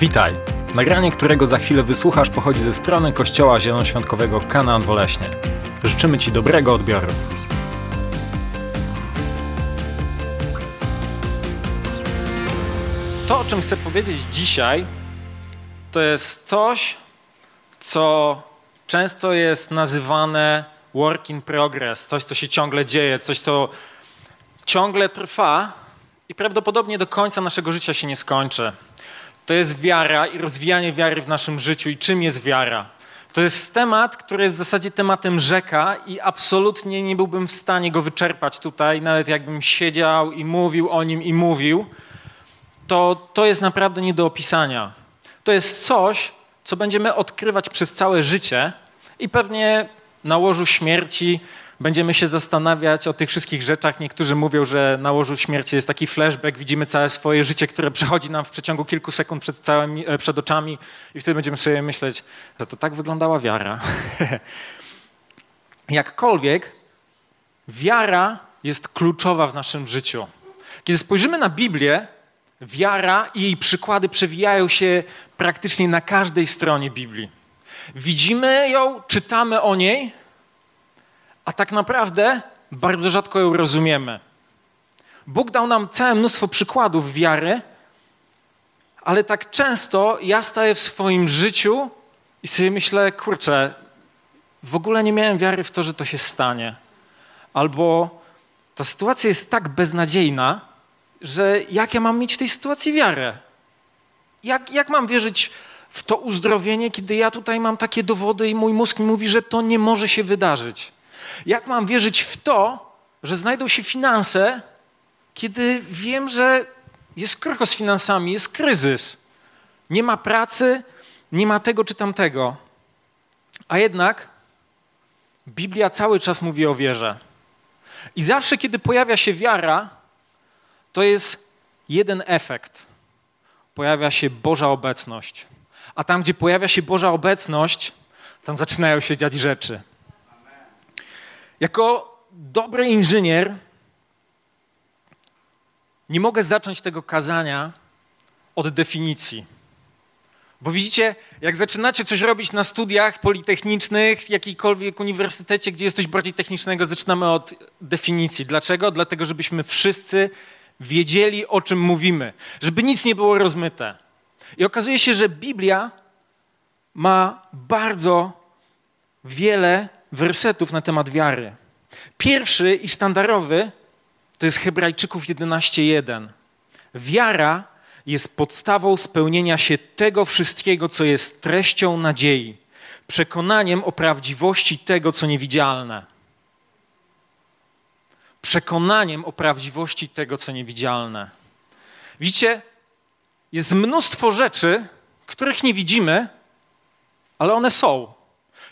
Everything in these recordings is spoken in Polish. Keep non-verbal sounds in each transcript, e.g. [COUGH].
Witaj! Nagranie, którego za chwilę wysłuchasz, pochodzi ze strony Kościoła Zielonoświątkowego Kanaan Woleśnie. Życzymy Ci dobrego odbioru. To, o czym chcę powiedzieć dzisiaj, to jest coś, co często jest nazywane work in progress, coś, co się ciągle dzieje, coś, co ciągle trwa i prawdopodobnie do końca naszego życia się nie skończy. To jest wiara i rozwijanie wiary w naszym życiu. I czym jest wiara? To jest temat, który jest w zasadzie tematem rzeka i absolutnie nie byłbym w stanie go wyczerpać tutaj, nawet jakbym siedział i mówił o nim i mówił. To, to jest naprawdę nie do opisania. To jest coś, co będziemy odkrywać przez całe życie i pewnie na łożu śmierci będziemy się zastanawiać o tych wszystkich rzeczach. Niektórzy mówią, że na łożu śmierci jest taki flashback, widzimy całe swoje życie, które przechodzi nam w przeciągu kilku sekund przed, e, przed oczami i wtedy będziemy sobie myśleć, że to tak wyglądała wiara. [LAUGHS] Jakkolwiek, wiara jest kluczowa w naszym życiu. Kiedy spojrzymy na Biblię, wiara i jej przykłady przewijają się praktycznie na każdej stronie Biblii. Widzimy ją, czytamy o niej, a tak naprawdę bardzo rzadko ją rozumiemy. Bóg dał nam całe mnóstwo przykładów wiary, ale tak często ja staję w swoim życiu i sobie myślę, kurczę, w ogóle nie miałem wiary w to, że to się stanie. Albo ta sytuacja jest tak beznadziejna, że jak ja mam mieć w tej sytuacji wiarę? Jak, jak mam wierzyć w to uzdrowienie, kiedy ja tutaj mam takie dowody i mój mózg mi mówi, że to nie może się wydarzyć? Jak mam wierzyć w to, że znajdą się finanse, kiedy wiem, że jest krucho z finansami, jest kryzys? Nie ma pracy, nie ma tego czy tamtego. A jednak Biblia cały czas mówi o wierze. I zawsze, kiedy pojawia się wiara, to jest jeden efekt. Pojawia się Boża obecność. A tam, gdzie pojawia się Boża obecność, tam zaczynają się dziać rzeczy. Jako dobry inżynier nie mogę zacząć tego kazania od definicji. Bo widzicie, jak zaczynacie coś robić na studiach politechnicznych, jakiejkolwiek uniwersytecie, gdzie jest coś bardziej technicznego, zaczynamy od definicji. Dlaczego? Dlatego, żebyśmy wszyscy wiedzieli, o czym mówimy, żeby nic nie było rozmyte. I okazuje się, że Biblia ma bardzo wiele wersetów na temat wiary. Pierwszy i sztandarowy to jest Hebrajczyków 11:1. Wiara jest podstawą spełnienia się tego wszystkiego, co jest treścią nadziei, przekonaniem o prawdziwości tego, co niewidzialne. Przekonaniem o prawdziwości tego, co niewidzialne. Widzicie, jest mnóstwo rzeczy, których nie widzimy, ale one są.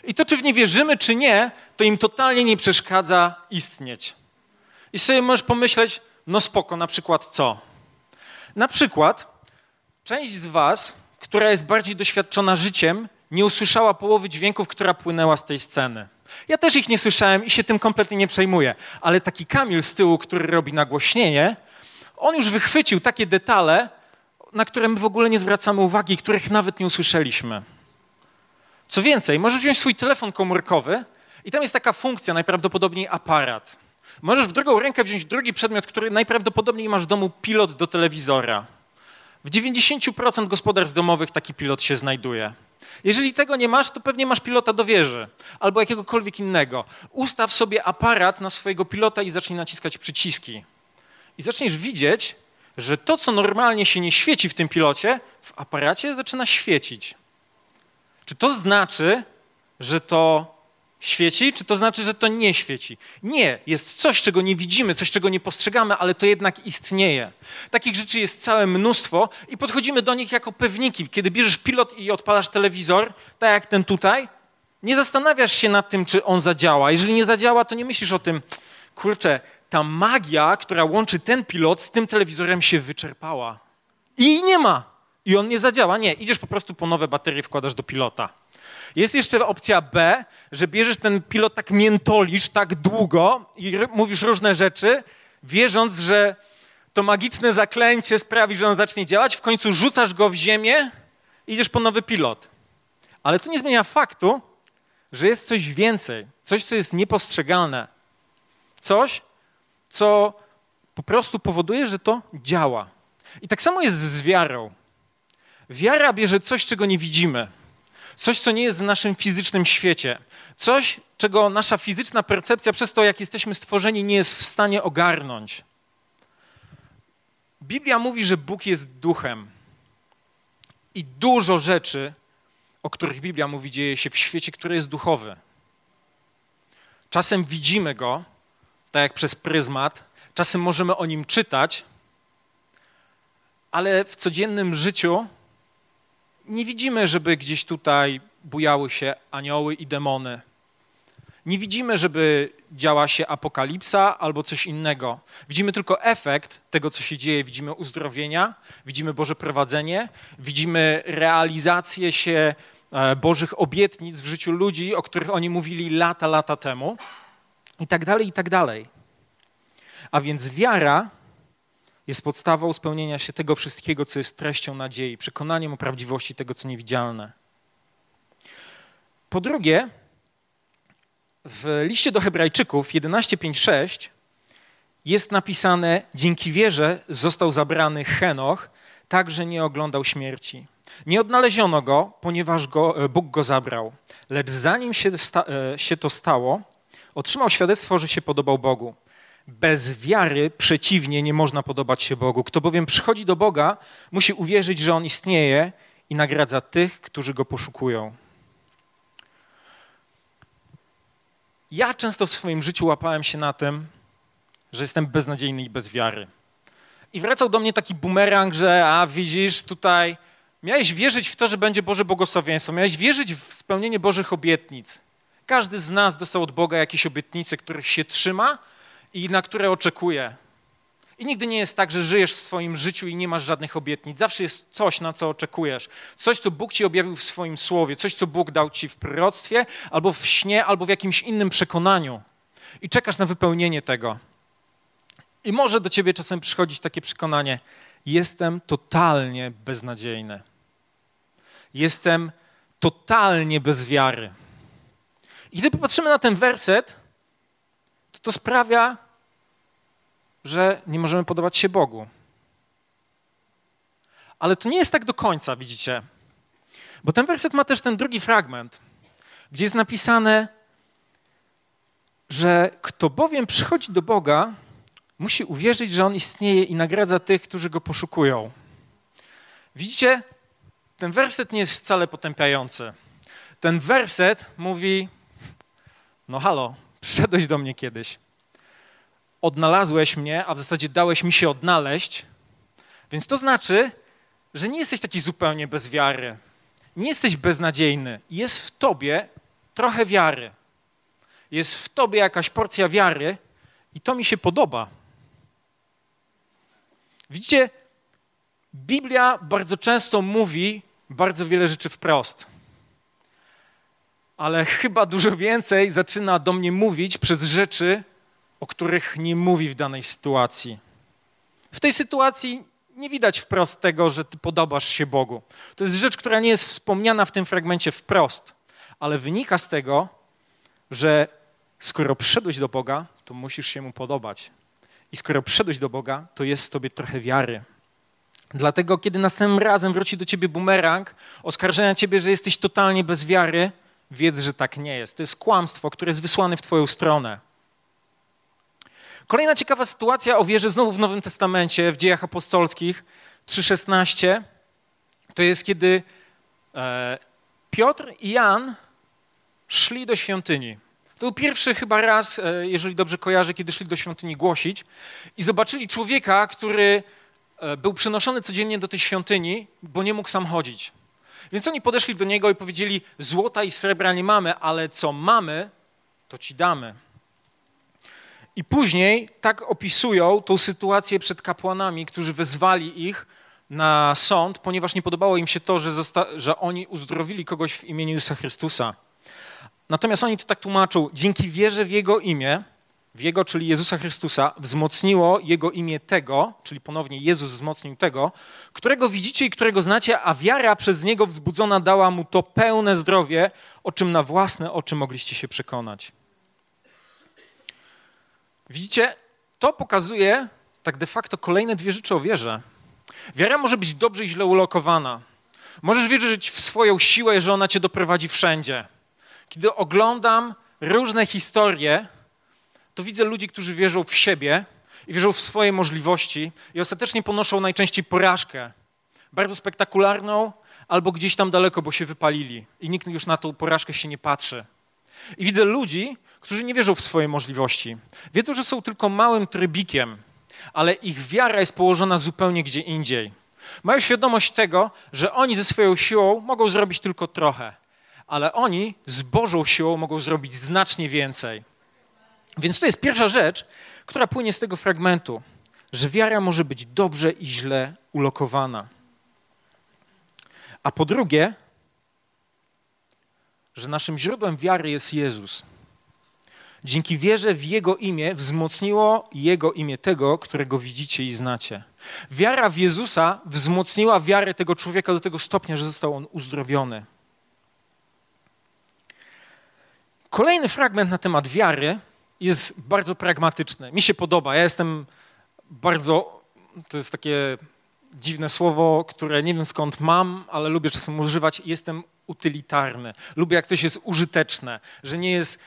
I to, czy w nie wierzymy, czy nie, to im totalnie nie przeszkadza istnieć. I sobie możesz pomyśleć, no spoko, na przykład co? Na przykład część z was, która jest bardziej doświadczona życiem, nie usłyszała połowy dźwięków, która płynęła z tej sceny. Ja też ich nie słyszałem i się tym kompletnie nie przejmuję, ale taki Kamil z tyłu, który robi nagłośnienie, on już wychwycił takie detale, na które my w ogóle nie zwracamy uwagi, których nawet nie usłyszeliśmy. Co więcej, możesz wziąć swój telefon komórkowy i tam jest taka funkcja, najprawdopodobniej aparat. Możesz w drugą rękę wziąć drugi przedmiot, który najprawdopodobniej masz w domu pilot do telewizora. W 90% gospodarstw domowych taki pilot się znajduje. Jeżeli tego nie masz, to pewnie masz pilota do wieży albo jakiegokolwiek innego. Ustaw sobie aparat na swojego pilota i zacznij naciskać przyciski. I zaczniesz widzieć, że to, co normalnie się nie świeci w tym pilocie, w aparacie zaczyna świecić. Czy to znaczy, że to świeci, czy to znaczy, że to nie świeci? Nie, jest coś, czego nie widzimy, coś, czego nie postrzegamy, ale to jednak istnieje. Takich rzeczy jest całe mnóstwo i podchodzimy do nich jako pewniki. Kiedy bierzesz pilot i odpalasz telewizor, tak jak ten tutaj, nie zastanawiasz się nad tym, czy on zadziała. Jeżeli nie zadziała, to nie myślisz o tym, kurczę, ta magia, która łączy ten pilot z tym telewizorem się wyczerpała. I nie ma i on nie zadziała. Nie, idziesz po prostu po nowe baterie, wkładasz do pilota. Jest jeszcze opcja B, że bierzesz ten pilot, tak miętolisz tak długo i mówisz różne rzeczy, wierząc, że to magiczne zaklęcie sprawi, że on zacznie działać. W końcu rzucasz go w ziemię idziesz po nowy pilot. Ale to nie zmienia faktu, że jest coś więcej, coś, co jest niepostrzegalne. Coś, co po prostu powoduje, że to działa. I tak samo jest z wiarą. Wiara bierze coś, czego nie widzimy, coś, co nie jest w naszym fizycznym świecie, coś, czego nasza fizyczna percepcja przez to, jak jesteśmy stworzeni, nie jest w stanie ogarnąć. Biblia mówi, że Bóg jest duchem. I dużo rzeczy, o których Biblia mówi, dzieje się w świecie, który jest duchowy. Czasem widzimy go, tak jak przez pryzmat, czasem możemy o nim czytać, ale w codziennym życiu nie widzimy, żeby gdzieś tutaj bujały się anioły i demony. Nie widzimy, żeby działa się apokalipsa albo coś innego. Widzimy tylko efekt tego, co się dzieje. Widzimy uzdrowienia, widzimy Boże prowadzenie, widzimy realizację się e, Bożych obietnic w życiu ludzi, o których oni mówili lata, lata temu, i tak dalej, i tak dalej. A więc wiara jest podstawą spełnienia się tego wszystkiego, co jest treścią nadziei, przekonaniem o prawdziwości tego, co niewidzialne. Po drugie, w liście do Hebrajczyków 11:5-6 jest napisane: Dzięki wierze został zabrany Henoch, tak że nie oglądał śmierci. Nie odnaleziono go, ponieważ go, e, Bóg go zabrał. Lecz zanim się, sta, e, się to stało, otrzymał świadectwo, że się podobał Bogu. Bez wiary przeciwnie nie można podobać się Bogu. Kto bowiem przychodzi do Boga, musi uwierzyć, że On istnieje i nagradza tych, którzy Go poszukują. Ja często w swoim życiu łapałem się na tym, że jestem beznadziejny i bez wiary. I wracał do mnie taki bumerang, że a widzisz tutaj, miałeś wierzyć w to, że będzie Boże błogosławieństwo, miałeś wierzyć w spełnienie Bożych obietnic. Każdy z nas dostał od Boga jakieś obietnice, których się trzyma i na które oczekuje. I nigdy nie jest tak, że żyjesz w swoim życiu i nie masz żadnych obietnic. Zawsze jest coś, na co oczekujesz. Coś, co Bóg ci objawił w swoim słowie, coś, co Bóg dał ci w proroctwie, albo w śnie, albo w jakimś innym przekonaniu. I czekasz na wypełnienie tego. I może do ciebie czasem przychodzić takie przekonanie: jestem totalnie beznadziejny. Jestem totalnie bez wiary. I gdy popatrzymy na ten werset, to to sprawia, że nie możemy podobać się Bogu. Ale to nie jest tak do końca, widzicie. Bo ten werset ma też ten drugi fragment, gdzie jest napisane, że kto bowiem przychodzi do Boga, musi uwierzyć, że On istnieje i nagradza tych, którzy Go poszukują. Widzicie, ten werset nie jest wcale potępiający. Ten werset mówi, no halo, przyszedłeś do mnie kiedyś odnalazłeś mnie, a w zasadzie dałeś mi się odnaleźć, więc to znaczy, że nie jesteś taki zupełnie bez wiary. Nie jesteś beznadziejny. Jest w tobie trochę wiary. Jest w tobie jakaś porcja wiary i to mi się podoba. Widzicie, Biblia bardzo często mówi bardzo wiele rzeczy wprost. Ale chyba dużo więcej zaczyna do mnie mówić przez rzeczy, o których nie mówi w danej sytuacji. W tej sytuacji nie widać wprost tego, że ty podobasz się Bogu. To jest rzecz, która nie jest wspomniana w tym fragmencie wprost, ale wynika z tego, że skoro przyszedłeś do Boga, to musisz się Mu podobać. I skoro przyszedłeś do Boga, to jest w tobie trochę wiary. Dlatego, kiedy następnym razem wróci do ciebie bumerang, oskarżenia ciebie, że jesteś totalnie bez wiary, wiedz, że tak nie jest. To jest kłamstwo, które jest wysłane w twoją stronę. Kolejna ciekawa sytuacja o wierze znowu w Nowym Testamencie, w dziejach apostolskich 3,16, to jest kiedy e, Piotr i Jan szli do świątyni. To był pierwszy chyba raz, e, jeżeli dobrze kojarzę, kiedy szli do świątyni głosić i zobaczyli człowieka, który e, był przynoszony codziennie do tej świątyni, bo nie mógł sam chodzić. Więc oni podeszli do niego i powiedzieli: Złota i srebra nie mamy, ale co mamy, to ci damy. I później tak opisują tą sytuację przed kapłanami, którzy wezwali ich na sąd, ponieważ nie podobało im się to, że, że oni uzdrowili kogoś w imieniu Jezusa Chrystusa. Natomiast oni to tak tłumaczą, dzięki wierze w Jego imię, w Jego, czyli Jezusa Chrystusa, wzmocniło Jego imię tego, czyli ponownie Jezus wzmocnił tego, którego widzicie i którego znacie, a wiara przez Niego wzbudzona dała Mu to pełne zdrowie, o czym na własne oczy mogliście się przekonać. Widzicie, to pokazuje tak de facto kolejne dwie rzeczy o wierze. Wiara może być dobrze i źle ulokowana. Możesz wierzyć w swoją siłę, że ona cię doprowadzi wszędzie. Kiedy oglądam różne historie, to widzę ludzi, którzy wierzą w siebie i wierzą w swoje możliwości i ostatecznie ponoszą najczęściej porażkę. Bardzo spektakularną albo gdzieś tam daleko, bo się wypalili i nikt już na tą porażkę się nie patrzy. I widzę ludzi, którzy nie wierzą w swoje możliwości. Wiedzą, że są tylko małym trybikiem, ale ich wiara jest położona zupełnie gdzie indziej. Mają świadomość tego, że oni ze swoją siłą mogą zrobić tylko trochę, ale oni z Bożą siłą mogą zrobić znacznie więcej. Więc to jest pierwsza rzecz, która płynie z tego fragmentu, że wiara może być dobrze i źle ulokowana. A po drugie, że naszym źródłem wiary jest Jezus. Dzięki wierze w Jego imię wzmocniło Jego imię tego, którego widzicie i znacie. Wiara w Jezusa wzmocniła wiarę tego człowieka do tego stopnia, że został on uzdrowiony. Kolejny fragment na temat wiary jest bardzo pragmatyczny. Mi się podoba. Ja jestem bardzo, to jest takie dziwne słowo, które nie wiem skąd mam, ale lubię czasem używać. Jestem utylitarny. Lubię, jak coś jest użyteczne, że nie jest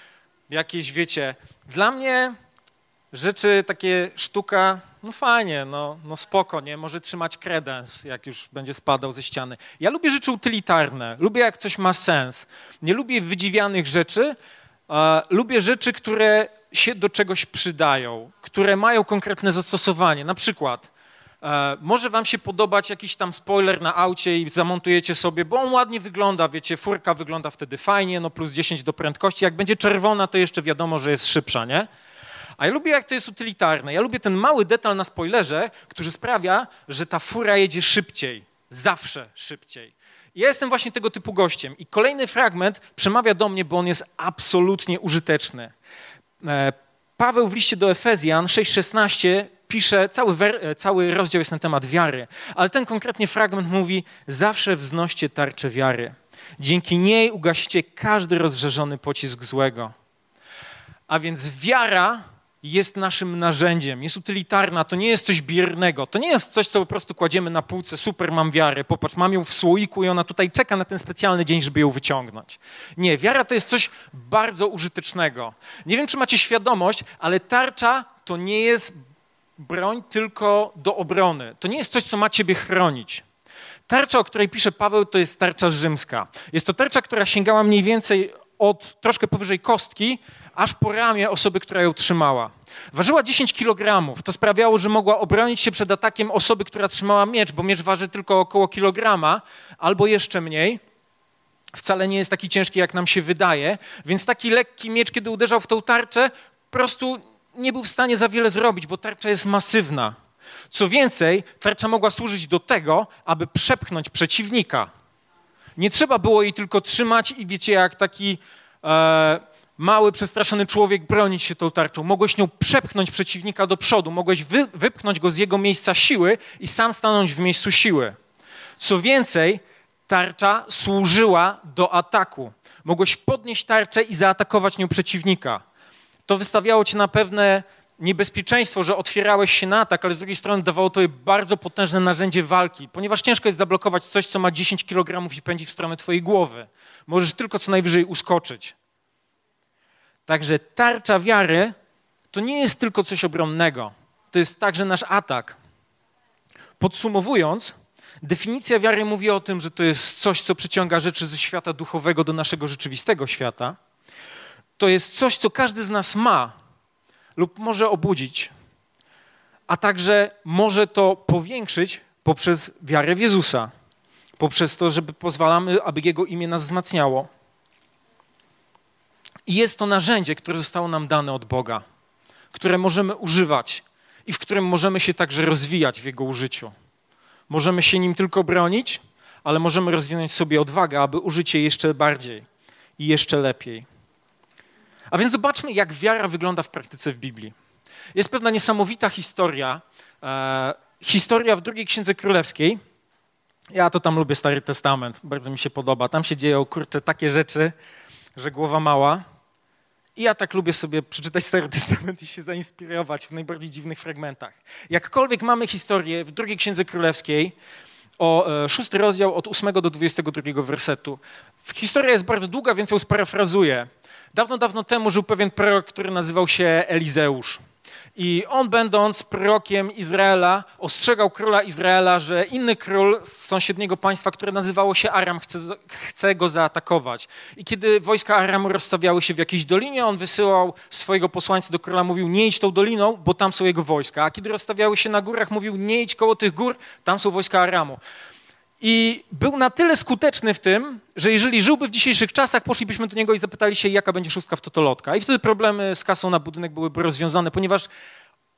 jakieś, wiecie, dla mnie rzeczy, takie sztuka, no fajnie, no, no spoko, nie? Może trzymać kredens, jak już będzie spadał ze ściany. Ja lubię rzeczy utylitarne, lubię jak coś ma sens. Nie lubię wydziwianych rzeczy, uh, lubię rzeczy, które się do czegoś przydają, które mają konkretne zastosowanie. Na przykład E, może wam się podobać jakiś tam spoiler na aucie i zamontujecie sobie, bo on ładnie wygląda, wiecie, furka wygląda wtedy fajnie, no plus 10 do prędkości. Jak będzie czerwona, to jeszcze wiadomo, że jest szybsza, nie? A ja lubię, jak to jest utylitarne. Ja lubię ten mały detal na spoilerze, który sprawia, że ta fura jedzie szybciej. Zawsze szybciej. Ja jestem właśnie tego typu gościem. I kolejny fragment przemawia do mnie, bo on jest absolutnie użyteczny. E, Paweł w liście do Efezjan 6,16 pisze, cały, wer, cały rozdział jest na temat wiary, ale ten konkretnie fragment mówi: Zawsze wznoście tarczę wiary. Dzięki niej ugasicie każdy rozżerzony pocisk złego. A więc wiara jest naszym narzędziem, jest utylitarna, to nie jest coś biernego, to nie jest coś, co po prostu kładziemy na półce, super, mam wiarę, popatrz, mam ją w słoiku i ona tutaj czeka na ten specjalny dzień, żeby ją wyciągnąć. Nie, wiara to jest coś bardzo użytecznego. Nie wiem, czy macie świadomość, ale tarcza to nie jest broń tylko do obrony. To nie jest coś, co ma ciebie chronić. Tarcza, o której pisze Paweł, to jest tarcza rzymska. Jest to tarcza, która sięgała mniej więcej od troszkę powyżej kostki, aż po ramię osoby, która ją trzymała. Ważyła 10 kg. To sprawiało, że mogła obronić się przed atakiem osoby, która trzymała miecz, bo miecz waży tylko około kilograma albo jeszcze mniej. Wcale nie jest taki ciężki, jak nam się wydaje. Więc taki lekki miecz, kiedy uderzał w tą tarczę, po prostu nie był w stanie za wiele zrobić, bo tarcza jest masywna. Co więcej, tarcza mogła służyć do tego, aby przepchnąć przeciwnika. Nie trzeba było jej tylko trzymać i wiecie, jak taki e, mały, przestraszony człowiek bronić się tą tarczą. Mogłeś nią przepchnąć przeciwnika do przodu, mogłeś wy, wypchnąć go z jego miejsca siły i sam stanąć w miejscu siły. Co więcej, tarcza służyła do ataku. Mogłeś podnieść tarczę i zaatakować nią przeciwnika to wystawiało cię na pewne niebezpieczeństwo, że otwierałeś się na atak, ale z drugiej strony dawało to bardzo potężne narzędzie walki, ponieważ ciężko jest zablokować coś, co ma 10 kg i pędzi w stronę twojej głowy. Możesz tylko co najwyżej uskoczyć. Także tarcza wiary to nie jest tylko coś obronnego, to jest także nasz atak. Podsumowując, definicja wiary mówi o tym, że to jest coś, co przyciąga rzeczy ze świata duchowego do naszego rzeczywistego świata – to jest coś, co każdy z nas ma lub może obudzić, a także może to powiększyć poprzez wiarę w Jezusa, poprzez to, żeby pozwalamy, aby Jego imię nas wzmacniało. I jest to narzędzie, które zostało nam dane od Boga, które możemy używać i w którym możemy się także rozwijać w Jego użyciu. Możemy się nim tylko bronić, ale możemy rozwinąć sobie odwagę, aby użyć je jeszcze bardziej i jeszcze lepiej. A więc zobaczmy, jak wiara wygląda w praktyce w Biblii. Jest pewna niesamowita historia, e, historia w drugiej Księdze Królewskiej. Ja to tam lubię Stary Testament, bardzo mi się podoba. Tam się dzieją, kurczę, takie rzeczy, że głowa mała. I ja tak lubię sobie przeczytać Stary Testament i się zainspirować w najbardziej dziwnych fragmentach. Jakkolwiek mamy historię w drugiej Księdze Królewskiej, o e, szósty rozdział od 8 do 22 wersetu. Historia jest bardzo długa, więc ją sparafrazuję. Dawno, dawno temu żył pewien prorok, który nazywał się Elizeusz. I on, będąc prorokiem Izraela, ostrzegał króla Izraela, że inny król z sąsiedniego państwa, które nazywało się Aram, chce, chce go zaatakować. I kiedy wojska Aramu rozstawiały się w jakiejś dolinie, on wysyłał swojego posłańca do króla, mówił: Nie idź tą doliną, bo tam są jego wojska. A kiedy rozstawiały się na górach, mówił: Nie idź koło tych gór, tam są wojska Aramu. I był na tyle skuteczny w tym, że jeżeli żyłby w dzisiejszych czasach, poszlibyśmy do niego i zapytali się, jaka będzie szóstka w Totolotka. I wtedy problemy z kasą na budynek byłyby rozwiązane, ponieważ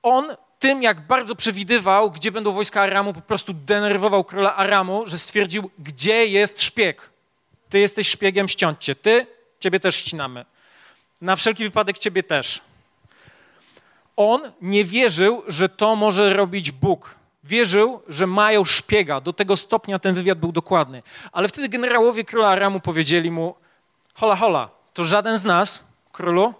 on tym, jak bardzo przewidywał, gdzie będą wojska Aramu, po prostu denerwował króla Aramu, że stwierdził, gdzie jest szpieg. Ty jesteś szpiegiem, ściąć cię. Ty, ciebie też ścinamy. Na wszelki wypadek ciebie też. On nie wierzył, że to może robić Bóg wierzył, że mają szpiega. Do tego stopnia ten wywiad był dokładny. Ale wtedy generałowie króla Aramu powiedzieli mu: Hola, hola, to żaden z nas, królu,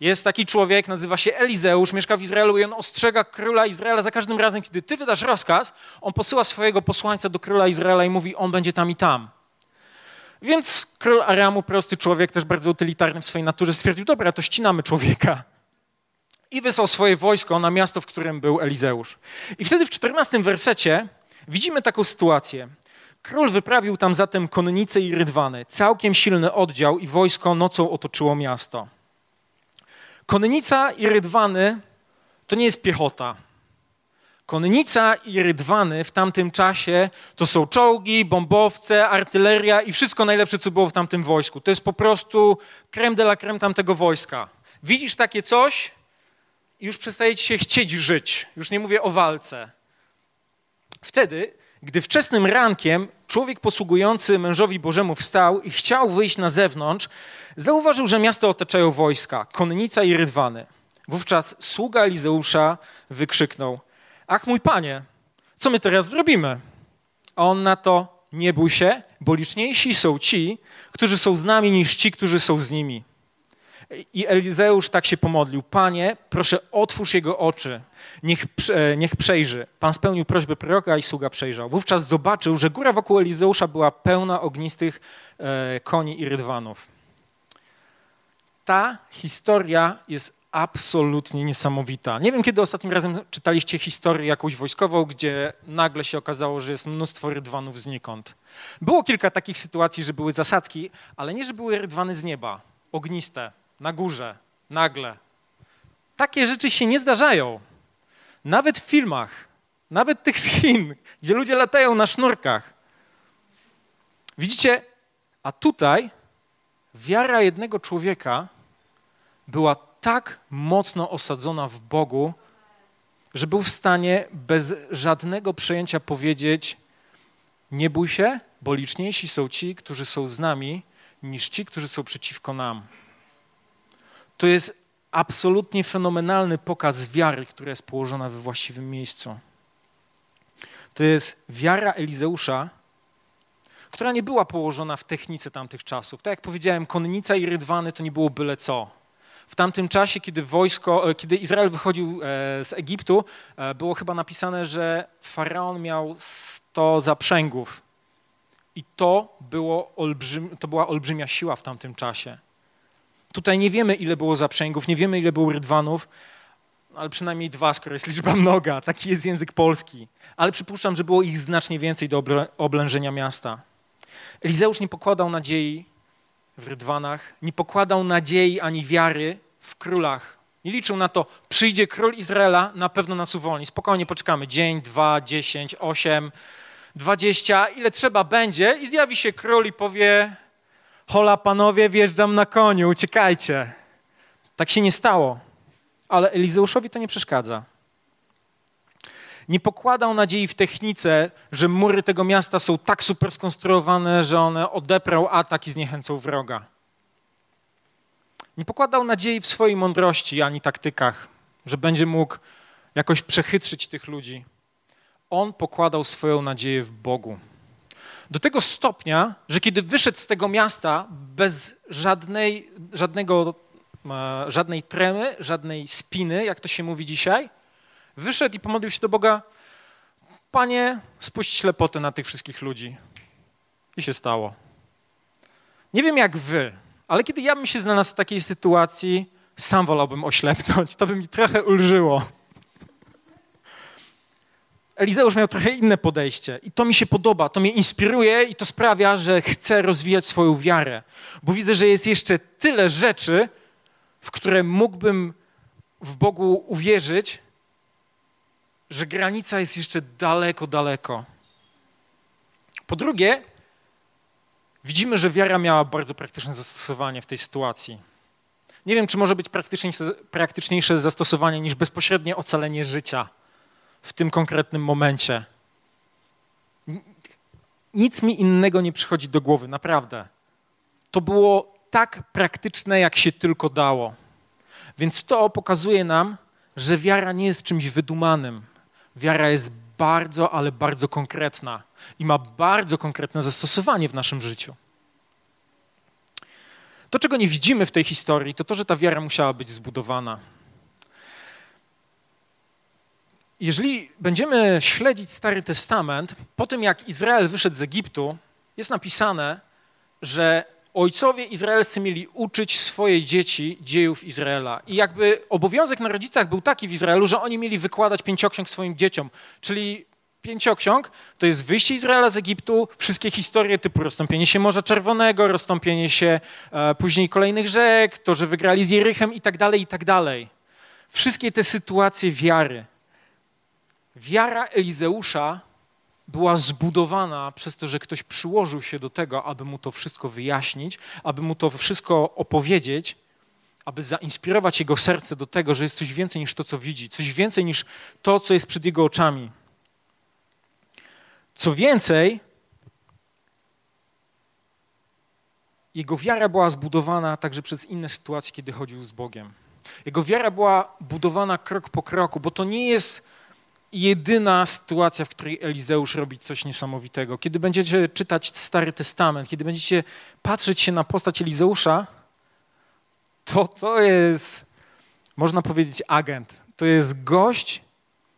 jest taki człowiek, nazywa się Elizeusz, mieszka w Izraelu i on ostrzega króla Izraela za każdym razem, kiedy ty wydasz rozkaz, on posyła swojego posłańca do króla Izraela i mówi: On będzie tam i tam. Więc król Aramu, prosty człowiek, też bardzo utylitarny w swojej naturze, stwierdził: Dobra, to ścinamy człowieka i wysłał swoje wojsko na miasto, w którym był Elizeusz. I wtedy w czternastym wersecie widzimy taką sytuację. Król wyprawił tam zatem konnice i rydwany, całkiem silny oddział i wojsko nocą otoczyło miasto. Konnica i rydwany to nie jest piechota. Konnica i rydwany w tamtym czasie to są czołgi, bombowce, artyleria i wszystko najlepsze, co było w tamtym wojsku. To jest po prostu creme de la creme tamtego wojska. Widzisz takie coś, już przestaje ci się chcieć żyć. Już nie mówię o walce. Wtedy, gdy wczesnym rankiem człowiek posługujący mężowi Bożemu wstał i chciał wyjść na zewnątrz, zauważył, że miasto otaczają wojska, konnica i rydwany. Wówczas sługa Elizeusza wykrzyknął: Ach, mój panie, co my teraz zrobimy? A on na to: Nie bój się, bo liczniejsi są ci, którzy są z nami, niż ci, którzy są z nimi. I Elizeusz tak się pomodlił. Panie, proszę otwórz jego oczy, niech, niech przejrzy. Pan spełnił prośbę proroka i sługa przejrzał. Wówczas zobaczył, że góra wokół Elizeusza była pełna ognistych e, koni i rydwanów. Ta historia jest absolutnie niesamowita. Nie wiem, kiedy ostatnim razem czytaliście historię jakąś wojskową, gdzie nagle się okazało, że jest mnóstwo rydwanów znikąd. Było kilka takich sytuacji, że były zasadzki, ale nie, że były rydwany z nieba, ogniste, na górze, nagle. Takie rzeczy się nie zdarzają. Nawet w filmach, nawet tych z Chin, gdzie ludzie latają na sznurkach. Widzicie, a tutaj wiara jednego człowieka była tak mocno osadzona w Bogu, że był w stanie bez żadnego przejęcia powiedzieć: Nie bój się, bo liczniejsi są ci, którzy są z nami, niż ci, którzy są przeciwko nam. To jest absolutnie fenomenalny pokaz wiary, która jest położona we właściwym miejscu. To jest wiara Elizeusza, która nie była położona w technice tamtych czasów. Tak jak powiedziałem, konnica i rydwany to nie było byle co. W tamtym czasie, kiedy wojsko, e, kiedy Izrael wychodził e, z Egiptu, e, było chyba napisane, że faraon miał 100 zaprzęgów. I to, było olbrzym, to była olbrzymia siła w tamtym czasie. Tutaj nie wiemy, ile było zaprzęgów, nie wiemy, ile było rydwanów, ale przynajmniej dwa, skoro jest liczba mnoga. Taki jest język polski. Ale przypuszczam, że było ich znacznie więcej do oblężenia miasta. Elizeusz nie pokładał nadziei w rydwanach, nie pokładał nadziei ani wiary w królach. Nie liczył na to, przyjdzie król Izraela, na pewno nas uwolni. Spokojnie poczekamy. Dzień, dwa, dziesięć, osiem, dwadzieścia, ile trzeba będzie i zjawi się król i powie, hola panowie, wjeżdżam na koniu, uciekajcie. Tak się nie stało, ale Elizeuszowi to nie przeszkadza. Nie pokładał nadziei w technice, że mury tego miasta są tak super skonstruowane, że one odeprą atak i zniechęcą wroga. Nie pokładał nadziei w swojej mądrości ani taktykach, że będzie mógł jakoś przechytrzyć tych ludzi. On pokładał swoją nadzieję w Bogu. Do tego stopnia, że kiedy wyszedł z tego miasta bez żadnej, żadnego, e, żadnej tremy, żadnej spiny, jak to się mówi dzisiaj, wyszedł i pomodlił się do Boga: Panie, spuść ślepotę na tych wszystkich ludzi. I się stało. Nie wiem jak wy, ale kiedy ja bym się znalazł w takiej sytuacji, sam wolałbym oślepnąć. To by mi trochę ulżyło. Elizeusz miał trochę inne podejście i to mi się podoba, to mnie inspiruje i to sprawia, że chcę rozwijać swoją wiarę, bo widzę, że jest jeszcze tyle rzeczy, w które mógłbym w Bogu uwierzyć, że granica jest jeszcze daleko, daleko. Po drugie, widzimy, że wiara miała bardzo praktyczne zastosowanie w tej sytuacji. Nie wiem, czy może być praktyczniejsze zastosowanie niż bezpośrednie ocalenie życia w tym konkretnym momencie. Nic mi innego nie przychodzi do głowy, naprawdę. To było tak praktyczne, jak się tylko dało. Więc to pokazuje nam, że wiara nie jest czymś wydumanym. Wiara jest bardzo, ale bardzo konkretna i ma bardzo konkretne zastosowanie w naszym życiu. To, czego nie widzimy w tej historii, to to, że ta wiara musiała być zbudowana. Jeżeli będziemy śledzić Stary Testament, po tym jak Izrael wyszedł z Egiptu, jest napisane, że ojcowie izraelscy mieli uczyć swoje dzieci dziejów Izraela. I jakby obowiązek na rodzicach był taki w Izraelu, że oni mieli wykładać pięcioksiąg swoim dzieciom. Czyli pięcioksiąg to jest wyjście Izraela z Egiptu, wszystkie historie typu rozstąpienie się Morza Czerwonego, rozstąpienie się e, później kolejnych rzek, to, że wygrali z Jerychem i tak dalej, i tak dalej. Wszystkie te sytuacje wiary. Wiara Elizeusza była zbudowana przez to, że ktoś przyłożył się do tego, aby mu to wszystko wyjaśnić, aby mu to wszystko opowiedzieć, aby zainspirować jego serce do tego, że jest coś więcej niż to, co widzi, coś więcej niż to, co jest przed jego oczami. Co więcej, jego wiara była zbudowana także przez inne sytuacje, kiedy chodził z Bogiem. Jego wiara była budowana krok po kroku, bo to nie jest jedyna sytuacja, w której Elizeusz robi coś niesamowitego. Kiedy będziecie czytać Stary Testament, kiedy będziecie patrzeć się na postać Elizeusza, to to jest, można powiedzieć, agent. To jest gość,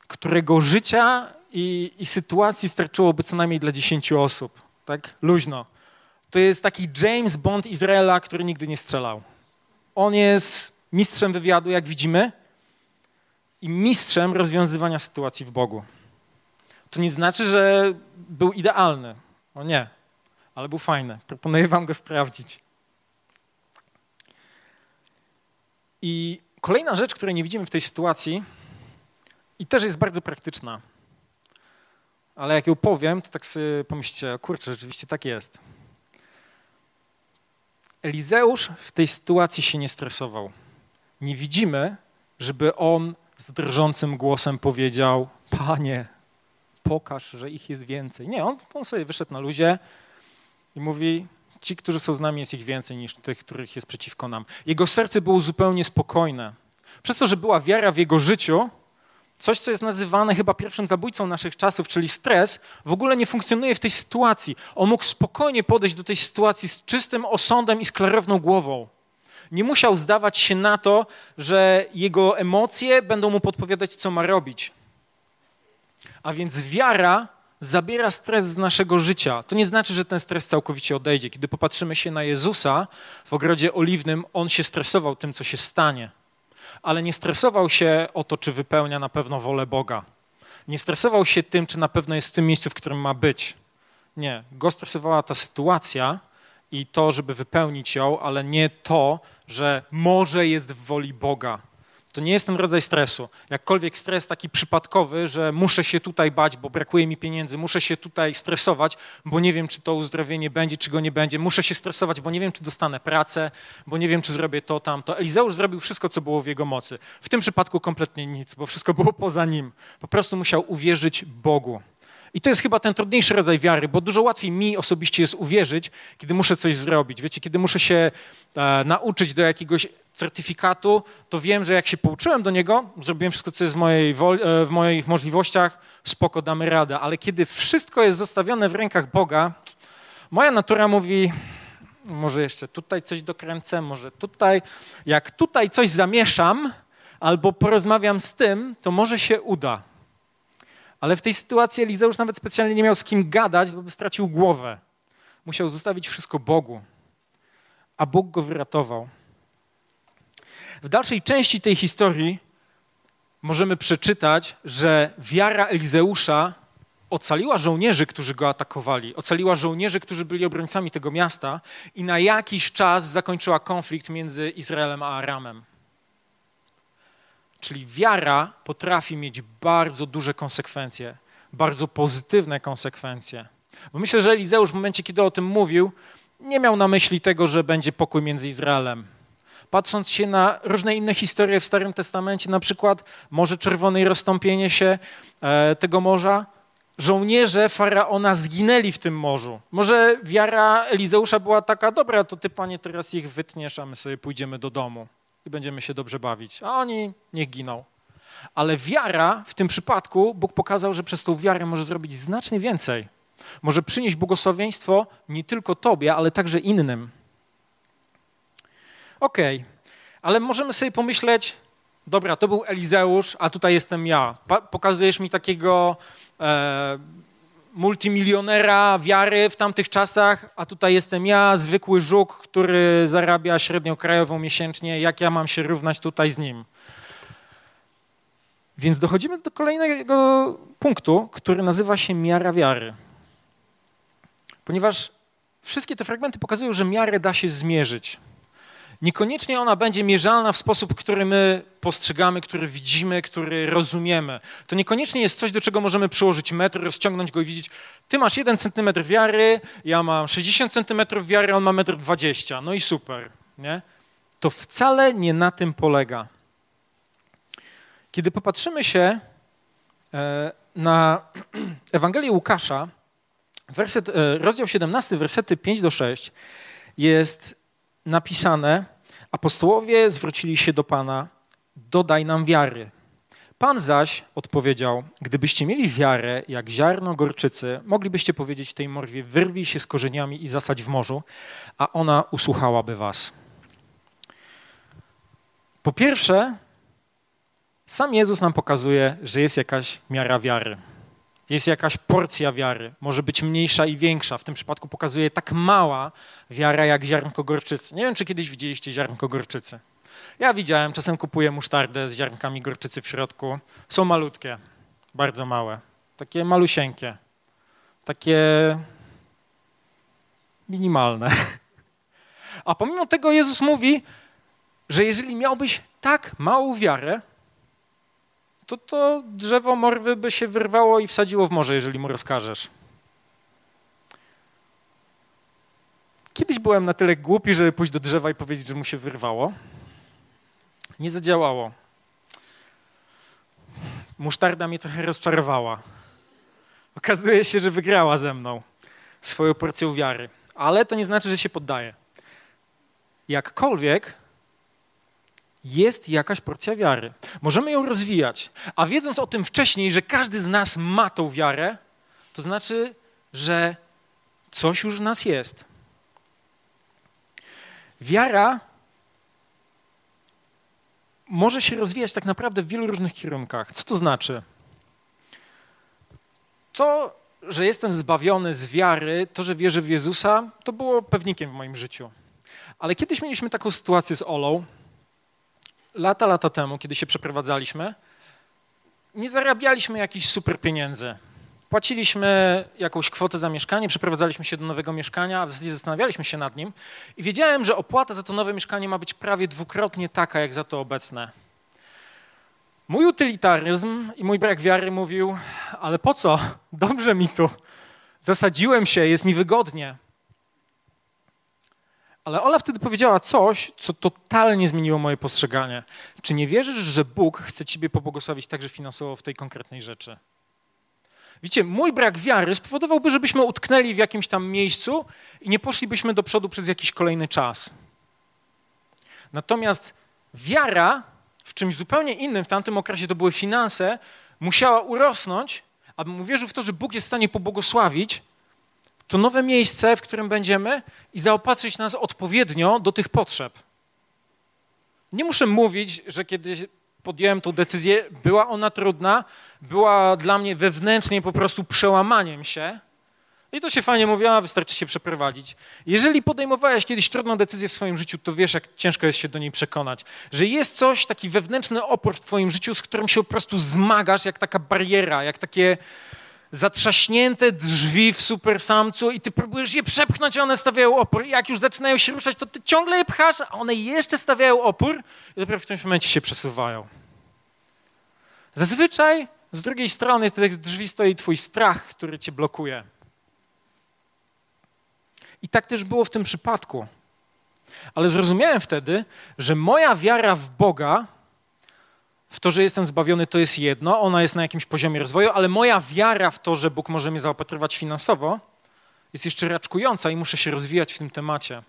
którego życia i, i sytuacji starczyłoby co najmniej dla dziesięciu osób. Tak? Luźno. To jest taki James Bond Izraela, który nigdy nie strzelał. On jest mistrzem wywiadu, jak widzimy, i mistrzem rozwiązywania sytuacji w Bogu. To nie znaczy, że był idealny. O nie, ale był fajny. Proponuję wam go sprawdzić. I kolejna rzecz, której nie widzimy w tej sytuacji, i też jest bardzo praktyczna, ale jak ją powiem, to tak sobie pomyślcie, kurczę, rzeczywiście tak jest. Elizeusz w tej sytuacji się nie stresował. Nie widzimy, żeby on z drżącym głosem powiedział: Panie, pokaż, że ich jest więcej. Nie, on, on sobie wyszedł na luzie i mówi: Ci, którzy są z nami, jest ich więcej niż tych, których jest przeciwko nam. Jego serce było zupełnie spokojne. Przez to, że była wiara w jego życiu, coś, co jest nazywane chyba pierwszym zabójcą naszych czasów, czyli stres, w ogóle nie funkcjonuje w tej sytuacji. On mógł spokojnie podejść do tej sytuacji z czystym osądem i z klarowną głową nie musiał zdawać się na to, że jego emocje będą mu podpowiadać, co ma robić. A więc wiara zabiera stres z naszego życia. To nie znaczy, że ten stres całkowicie odejdzie. Kiedy popatrzymy się na Jezusa w ogrodzie oliwnym, on się stresował tym, co się stanie. Ale nie stresował się o to, czy wypełnia na pewno wolę Boga. Nie stresował się tym, czy na pewno jest w tym miejscu, w którym ma być. Nie. Go stresowała ta sytuacja i to, żeby wypełnić ją, ale nie to, że może jest w woli Boga. To nie jest ten rodzaj stresu. Jakkolwiek stres taki przypadkowy, że muszę się tutaj bać, bo brakuje mi pieniędzy, muszę się tutaj stresować, bo nie wiem, czy to uzdrowienie będzie, czy go nie będzie, muszę się stresować, bo nie wiem, czy dostanę pracę, bo nie wiem, czy zrobię to, tamto. Elizeusz zrobił wszystko, co było w jego mocy. W tym przypadku kompletnie nic, bo wszystko było poza nim. Po prostu musiał uwierzyć Bogu. I to jest chyba ten trudniejszy rodzaj wiary, bo dużo łatwiej mi osobiście jest uwierzyć, kiedy muszę coś zrobić. Wiecie, kiedy muszę się e, nauczyć do jakiegoś certyfikatu, to wiem, że jak się pouczyłem do niego, zrobiłem wszystko, co jest w, mojej e, w moich możliwościach, spoko, damy radę. Ale kiedy wszystko jest zostawione w rękach Boga, moja natura mówi, może jeszcze tutaj coś dokręcę, może tutaj. Jak tutaj coś zamieszam albo porozmawiam z tym, to może się uda. Ale w tej sytuacji Elizeusz nawet specjalnie nie miał z kim gadać, bo by stracił głowę. Musiał zostawić wszystko Bogu. A Bóg go wyratował. W dalszej części tej historii możemy przeczytać, że wiara Elizeusza ocaliła żołnierzy, którzy go atakowali, ocaliła żołnierzy, którzy byli obrońcami tego miasta i na jakiś czas zakończyła konflikt między Izraelem a Aramem. Czyli wiara potrafi mieć bardzo duże konsekwencje, bardzo pozytywne konsekwencje. Bo myślę, że Elizeusz w momencie, kiedy o tym mówił, nie miał na myśli tego, że będzie pokój między Izraelem. Patrząc się na różne inne historie w Starym Testamencie, na przykład Morze Czerwone i rozstąpienie się e, tego morza, żołnierze faraona zginęli w tym morzu. Może wiara Elizeusza była taka, dobra, to ty, panie, teraz ich wytniesz, a my sobie pójdziemy do domu i będziemy się dobrze bawić. A oni niech giną. Ale wiara w tym przypadku, Bóg pokazał, że przez tą wiarę może zrobić znacznie więcej. Może przynieść błogosławieństwo nie tylko tobie, ale także innym. Okej, okay. ale możemy sobie pomyśleć, dobra, to był Elizeusz, a tutaj jestem ja. Pa pokazujesz mi takiego e, multimilionera wiary w tamtych czasach, a tutaj jestem ja, zwykły żuk, który zarabia średnią krajową miesięcznie. Jak ja mam się równać tutaj z nim? Więc dochodzimy do kolejnego punktu, który nazywa się miara wiary. Ponieważ wszystkie te fragmenty pokazują, że miarę da się zmierzyć. Niekoniecznie ona będzie mierzalna w sposób, który my postrzegamy, który widzimy, który rozumiemy. To niekoniecznie jest coś, do czego możemy przyłożyć metr, rozciągnąć go i widzieć, ty masz jeden centymetr wiary, ja mam 60 centymetrów wiary, on ma metr 20. No i super, nie? To wcale nie na tym polega. Kiedy popatrzymy się e, na [CLEARS THROAT] Ewangelię Łukasza, werset, e, rozdział 17, wersety 5 do 6, jest napisane, apostołowie zwrócili się do Pana, dodaj nam wiary. Pan zaś odpowiedział, gdybyście mieli wiarę jak ziarno gorczycy, moglibyście powiedzieć tej morwie, wyrwij się z korzeniami i zasadź w morzu, a ona usłuchałaby was. Po pierwsze, sam Jezus nam pokazuje, że jest jakaś miara wiary. Jest jakaś porcja wiary, może być mniejsza i większa. W tym przypadku pokazuje tak mała wiara jak ziarnko gorczycy. Nie wiem, czy kiedyś widzieliście ziarnko gorczycy. Ja widziałem, czasem kupuję musztardę z ziarnkami gorczycy w środku. Są malutkie, bardzo małe, takie malusieńkie, takie minimalne. [LAUGHS] A pomimo tego Jezus mówi, że jeżeli miałbyś tak małą wiarę, to to drzewo morwy by się wyrwało i wsadziło w morze, jeżeli mu rozkażesz. Kiedyś byłem na tyle głupi, żeby pójść do drzewa i powiedzieć, że mu się wyrwało. Nie zadziałało. Musztarda mnie trochę rozczarowała. Okazuje się, że wygrała ze mną swoją porcją wiary. Ale to nie znaczy, że się poddaje. Jakkolwiek jest jakaś porcja wiary. Możemy ją rozwijać. A wiedząc o tym wcześniej, że każdy z nas ma tą wiarę, to znaczy, że coś już w nas jest. Wiara może się rozwijać tak naprawdę w wielu różnych kierunkach. Co to znaczy? To, że jestem zbawiony z wiary, to, że wierzę w Jezusa, to było pewnikiem w moim życiu. Ale kiedyś mieliśmy taką sytuację z Olą, lata, lata temu, kiedy się przeprowadzaliśmy, nie zarabialiśmy jakichś super pieniędzy. Płaciliśmy jakąś kwotę za mieszkanie, przeprowadzaliśmy się do nowego mieszkania, a w zasadzie zastanawialiśmy się nad nim i wiedziałem, że opłata za to nowe mieszkanie ma być prawie dwukrotnie taka, jak za to obecne. Mój utylitaryzm i mój brak wiary mówił, ale po co? Dobrze mi tu. Zasadziłem się, jest mi wygodnie. Ale Ola wtedy powiedziała coś, co totalnie zmieniło moje postrzeganie. Czy nie wierzysz, że Bóg chce ciebie pobłogosławić także finansowo w tej konkretnej rzeczy? Widzicie, mój brak wiary spowodowałby, żebyśmy utknęli w jakimś tam miejscu i nie poszlibyśmy do przodu przez jakiś kolejny czas. Natomiast wiara w czymś zupełnie innym, w tamtym okresie to były finanse, musiała urosnąć, abym uwierzył w to, że Bóg jest w stanie pobłogosławić to nowe miejsce, w którym będziemy i zaopatrzyć nas odpowiednio do tych potrzeb. Nie muszę mówić, że kiedy podjąłem tą decyzję, była ona trudna, była dla mnie wewnętrznie po prostu przełamaniem się. I to się fajnie mówi, a wystarczy się przeprowadzić. Jeżeli podejmowałeś kiedyś trudną decyzję w swoim życiu, to wiesz, jak ciężko jest się do niej przekonać. Że jest coś, taki wewnętrzny opór w twoim życiu, z którym się po prostu zmagasz, jak taka bariera, jak takie zatrzaśnięte drzwi w supersamcu i ty próbujesz je przepchnąć, a one stawiają opór. I jak już zaczynają się ruszać, to ty ciągle je pchasz, a one jeszcze stawiają opór i dopiero w którymś momencie się przesuwają. Zazwyczaj z drugiej strony tych drzwi stoi twój strach, który cię blokuje. I tak też było w tym przypadku. Ale zrozumiałem wtedy, że moja wiara w Boga w to, że jestem zbawiony, to jest jedno, ona jest na jakimś poziomie rozwoju, ale moja wiara w to, że Bóg może mnie zaopatrywać finansowo, jest jeszcze raczkująca i muszę się rozwijać w tym temacie.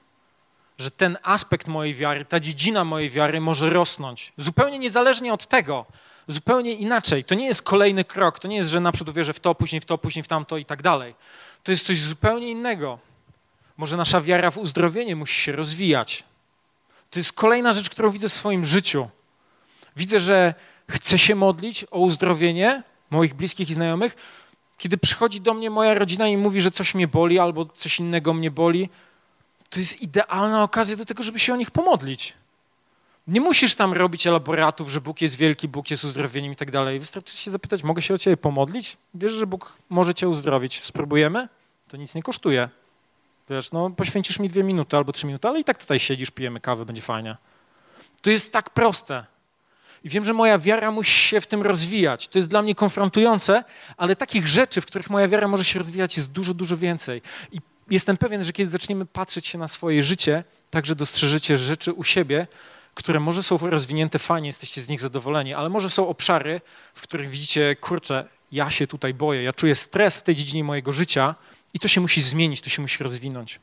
Że ten aspekt mojej wiary, ta dziedzina mojej wiary może rosnąć. Zupełnie niezależnie od tego, zupełnie inaczej. To nie jest kolejny krok, to nie jest, że naprzód wierzę w to, później w to, później w tamto i tak dalej. To jest coś zupełnie innego. Może nasza wiara w uzdrowienie musi się rozwijać. To jest kolejna rzecz, którą widzę w swoim życiu. Widzę, że chcę się modlić o uzdrowienie moich bliskich i znajomych. Kiedy przychodzi do mnie moja rodzina i mówi, że coś mnie boli albo coś innego mnie boli, to jest idealna okazja do tego, żeby się o nich pomodlić. Nie musisz tam robić elaboratów, że Bóg jest wielki, Bóg jest uzdrowieniem i tak dalej. Wystarczy się zapytać, mogę się o ciebie pomodlić? Wiesz, że Bóg może cię uzdrowić. Spróbujemy? To nic nie kosztuje. Wiesz, no poświęcisz mi dwie minuty albo trzy minuty, ale i tak tutaj siedzisz, pijemy kawę, będzie fajnie. To jest tak proste. I wiem, że moja wiara musi się w tym rozwijać. To jest dla mnie konfrontujące, ale takich rzeczy, w których moja wiara może się rozwijać, jest dużo, dużo więcej. I jestem pewien, że kiedy zaczniemy patrzeć się na swoje życie, także dostrzeżycie rzeczy u siebie, które może są rozwinięte fajnie, jesteście z nich zadowoleni, ale może są obszary, w których widzicie, kurczę, ja się tutaj boję, ja czuję stres w tej dziedzinie mojego życia i to się musi zmienić, to się musi rozwinąć.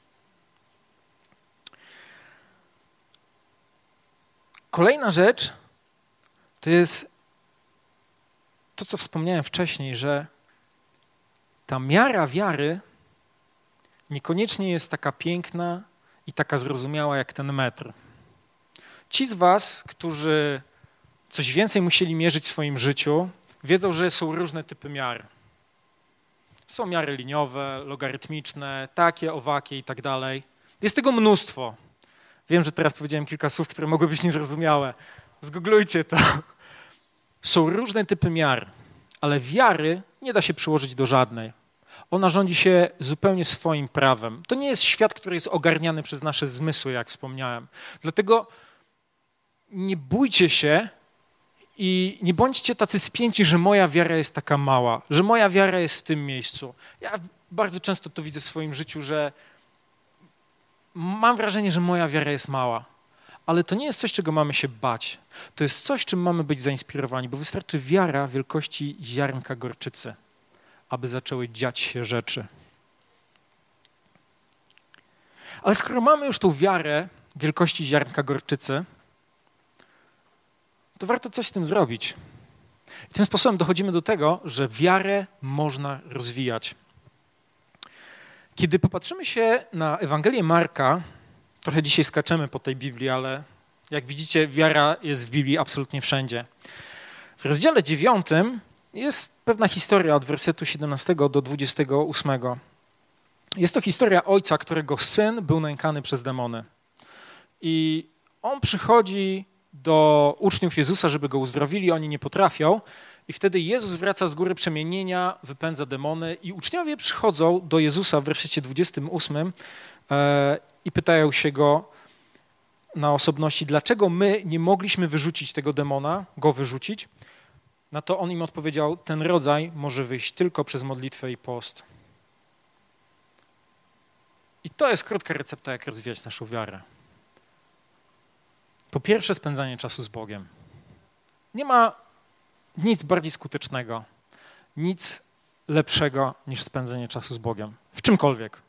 Kolejna rzecz to jest to, co wspomniałem wcześniej, że ta miara wiary niekoniecznie jest taka piękna i taka zrozumiała jak ten metr. Ci z Was, którzy coś więcej musieli mierzyć w swoim życiu, wiedzą, że są różne typy miar. Są miary liniowe, logarytmiczne, takie, owakie i tak dalej. Jest tego mnóstwo. Wiem, że teraz powiedziałem kilka słów, które mogły być niezrozumiałe. Zgooglujcie to. Są różne typy miar, ale wiary nie da się przyłożyć do żadnej. Ona rządzi się zupełnie swoim prawem. To nie jest świat, który jest ogarniany przez nasze zmysły, jak wspomniałem. Dlatego nie bójcie się i nie bądźcie tacy spięci, że moja wiara jest taka mała, że moja wiara jest w tym miejscu. Ja bardzo często to widzę w swoim życiu, że mam wrażenie, że moja wiara jest mała. Ale to nie jest coś, czego mamy się bać. To jest coś, czym mamy być zainspirowani, bo wystarczy wiara wielkości ziarnka gorczycy, aby zaczęły dziać się rzeczy. Ale skoro mamy już tą wiarę wielkości ziarnka gorczycy, to warto coś z tym zrobić. I tym sposobem dochodzimy do tego, że wiarę można rozwijać. Kiedy popatrzymy się na Ewangelię Marka, trochę dzisiaj skaczemy po tej Biblii, ale jak widzicie, wiara jest w Biblii absolutnie wszędzie. W rozdziale 9 jest pewna historia od wersetu 17 do 28. Jest to historia ojca, którego syn był nękany przez demony. I on przychodzi do uczniów Jezusa, żeby go uzdrowili, oni nie potrafią. I wtedy Jezus wraca z góry przemienienia, wypędza demony i uczniowie przychodzą do Jezusa w wersecie 28 e, i pytają się go na osobności, dlaczego my nie mogliśmy wyrzucić tego demona, go wyrzucić. Na to on im odpowiedział, ten rodzaj może wyjść tylko przez modlitwę i post. I to jest krótka recepta, jak rozwijać naszą wiarę. Po pierwsze, spędzanie czasu z Bogiem. Nie ma nic bardziej skutecznego, nic lepszego niż spędzenie czasu z Bogiem. W czymkolwiek.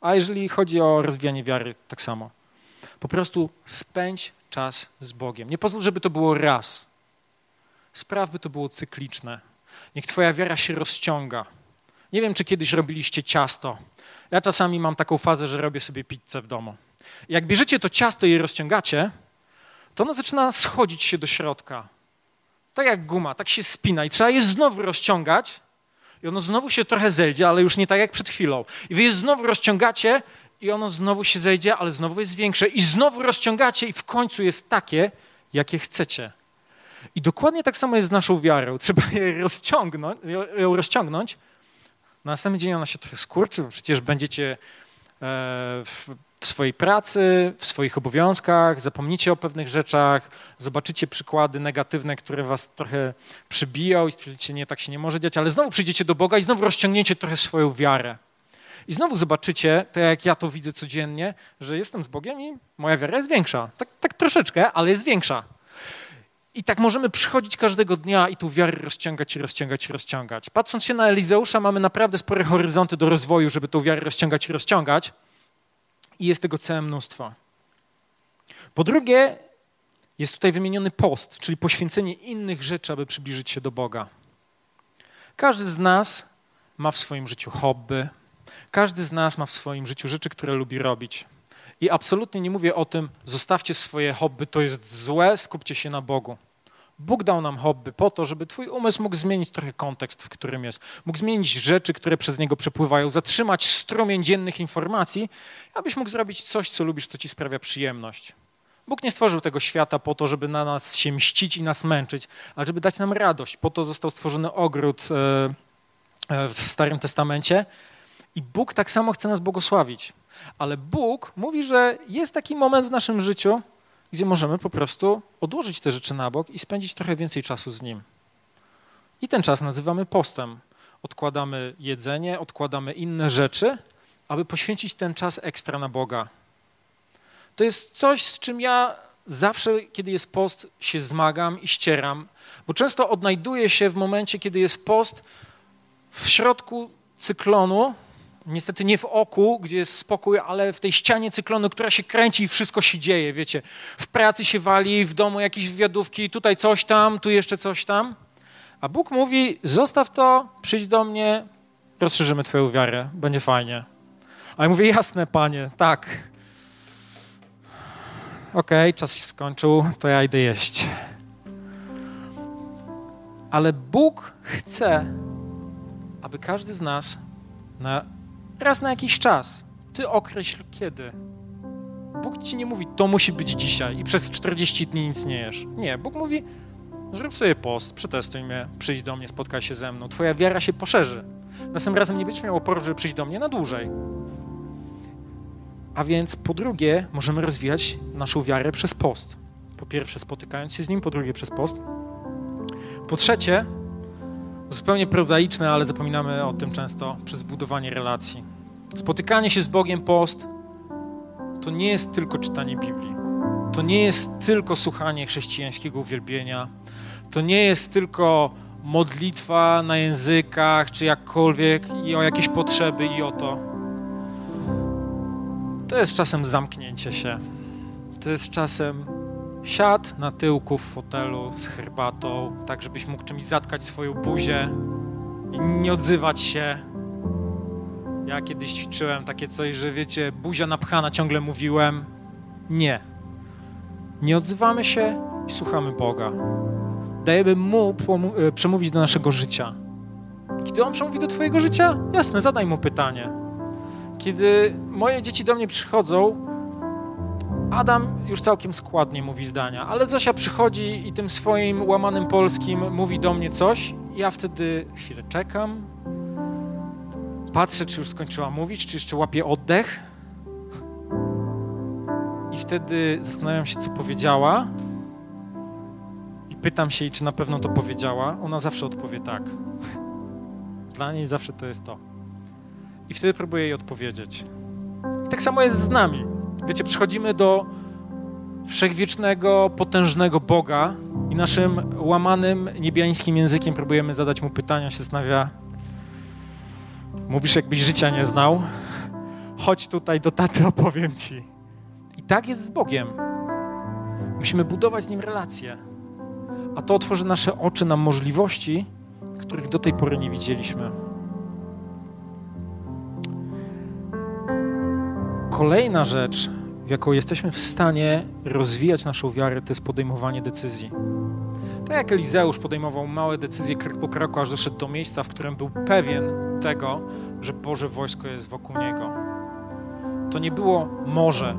A jeżeli chodzi o rozwijanie wiary, tak samo. Po prostu spędź czas z Bogiem. Nie pozwól, żeby to było raz. Spraw, by to było cykliczne. Niech Twoja wiara się rozciąga. Nie wiem, czy kiedyś robiliście ciasto. Ja czasami mam taką fazę, że robię sobie pizzę w domu. Jak bierzecie to ciasto i je rozciągacie, to ono zaczyna schodzić się do środka. Tak jak guma, tak się spina i trzeba je znowu rozciągać i ono znowu się trochę zejdzie, ale już nie tak jak przed chwilą. I wy je znowu rozciągacie i ono znowu się zejdzie, ale znowu jest większe i znowu rozciągacie i w końcu jest takie, jakie chcecie. I dokładnie tak samo jest z naszą wiarą. [LAUGHS] Trzeba je rozciągnąć, ją rozciągnąć. Na następny dzień ona się trochę skurczy, przecież będziecie e, w swojej pracy, w swoich obowiązkach, zapomnicie o pewnych rzeczach, zobaczycie przykłady negatywne, które was trochę przybiją i stwierdzicie, nie, tak się nie może dziać, ale znowu przyjdziecie do Boga i znowu rozciągniecie trochę swoją wiarę. I znowu zobaczycie, tak jak ja to widzę codziennie, że jestem z Bogiem i moja wiara jest większa. Tak, tak troszeczkę, ale jest większa. I tak możemy przychodzić każdego dnia i tu wiarę rozciągać rozciągać rozciągać. Patrząc się na Elizeusza, mamy naprawdę spore horyzonty do rozwoju, żeby tą wiarę rozciągać i rozciągać i jest tego całe mnóstwo. Po drugie, jest tutaj wymieniony post, czyli poświęcenie innych rzeczy, aby przybliżyć się do Boga. Każdy z nas ma w swoim życiu hobby, każdy z nas ma w swoim życiu rzeczy, które lubi robić. I absolutnie nie mówię o tym, zostawcie swoje hobby, to jest złe, skupcie się na Bogu. Bóg dał nam hobby po to, żeby twój umysł mógł zmienić trochę kontekst, w którym jest. Mógł zmienić rzeczy, które przez niego przepływają, zatrzymać strumień dziennych informacji, abyś mógł zrobić coś, co lubisz, co ci sprawia przyjemność. Bóg nie stworzył tego świata po to, żeby na nas się mścić i nas męczyć, ale żeby dać nam radość. Po to został stworzony ogród e, e, w Starym Testamencie i Bóg tak samo chce nas błogosławić. Ale Bóg mówi, że jest taki moment w naszym życiu, gdzie możemy po prostu odłożyć te rzeczy na bok i spędzić trochę więcej czasu z Nim. I ten czas nazywamy postem. Odkładamy jedzenie, odkładamy inne rzeczy, aby poświęcić ten czas ekstra na Boga. To jest coś, z czym ja zawsze, kiedy jest post, się zmagam i ścieram, bo często odnajduję się w momencie, kiedy jest post w środku cyklonu, Niestety nie w oku, gdzie jest spokój, ale w tej ścianie cyklonu, która się kręci i wszystko się dzieje, wiecie. W pracy się wali, w domu jakieś wywiadówki, tutaj coś tam, tu jeszcze coś tam. A Bóg mówi, zostaw to, przyjdź do mnie, rozszerzymy twoją wiarę, będzie fajnie. A ja mówię, jasne, panie, tak. Okej, okay, czas się skończył, to ja idę jeść. Ale Bóg chce, aby każdy z nas na raz na jakiś czas. Ty określ kiedy. Bóg ci nie mówi, to musi być dzisiaj i przez 40 dni nic nie jesz. Nie, Bóg mówi, zrób sobie post, przetestuj mnie, przyjdź do mnie, spotkaj się ze mną. Twoja wiara się poszerzy. Następnym razem nie będziesz miał oporu, żeby przyjść do mnie na dłużej. A więc po drugie, możemy rozwijać naszą wiarę przez post. Po pierwsze, spotykając się z nim, po drugie, przez post. Po trzecie, zupełnie prozaiczne, ale zapominamy o tym często przez budowanie relacji. Spotykanie się z Bogiem post to nie jest tylko czytanie Biblii. To nie jest tylko słuchanie chrześcijańskiego uwielbienia. To nie jest tylko modlitwa na językach, czy jakkolwiek i o jakieś potrzeby i o to. To jest czasem zamknięcie się. To jest czasem Siadł na tyłku w fotelu z herbatą, tak żebyś mógł czymś zatkać swoją buzię i nie odzywać się. Ja kiedyś ćwiczyłem takie coś, że wiecie, buzia napchana, ciągle mówiłem. Nie. Nie odzywamy się i słuchamy Boga. Dajemy Mu e, przemówić do naszego życia. Kiedy On przemówi do Twojego życia, jasne, zadaj Mu pytanie. Kiedy moje dzieci do mnie przychodzą, Adam już całkiem składnie mówi zdania, ale Zosia przychodzi i tym swoim łamanym polskim mówi do mnie coś. Ja wtedy chwilę czekam, patrzę, czy już skończyła mówić, czy jeszcze łapię oddech. I wtedy zastanawiam się, co powiedziała. I pytam się jej, czy na pewno to powiedziała. Ona zawsze odpowie tak. [LAUGHS] Dla niej zawsze to jest to. I wtedy próbuję jej odpowiedzieć. I tak samo jest z nami. Wiecie, przychodzimy do wszechwiecznego, potężnego Boga i naszym łamanym niebiańskim językiem próbujemy zadać mu pytania, się zastanawia, Mówisz, jakbyś życia nie znał. Chodź tutaj do taty, opowiem ci. I tak jest z Bogiem. Musimy budować z nim relacje. A to otworzy nasze oczy na możliwości, których do tej pory nie widzieliśmy. Kolejna rzecz, w jaką jesteśmy w stanie rozwijać naszą wiarę, to jest podejmowanie decyzji. Tak jak Elizeusz podejmował małe decyzje krok po kroku, aż doszedł do miejsca, w którym był pewien tego, że Boże wojsko jest wokół niego. To nie było może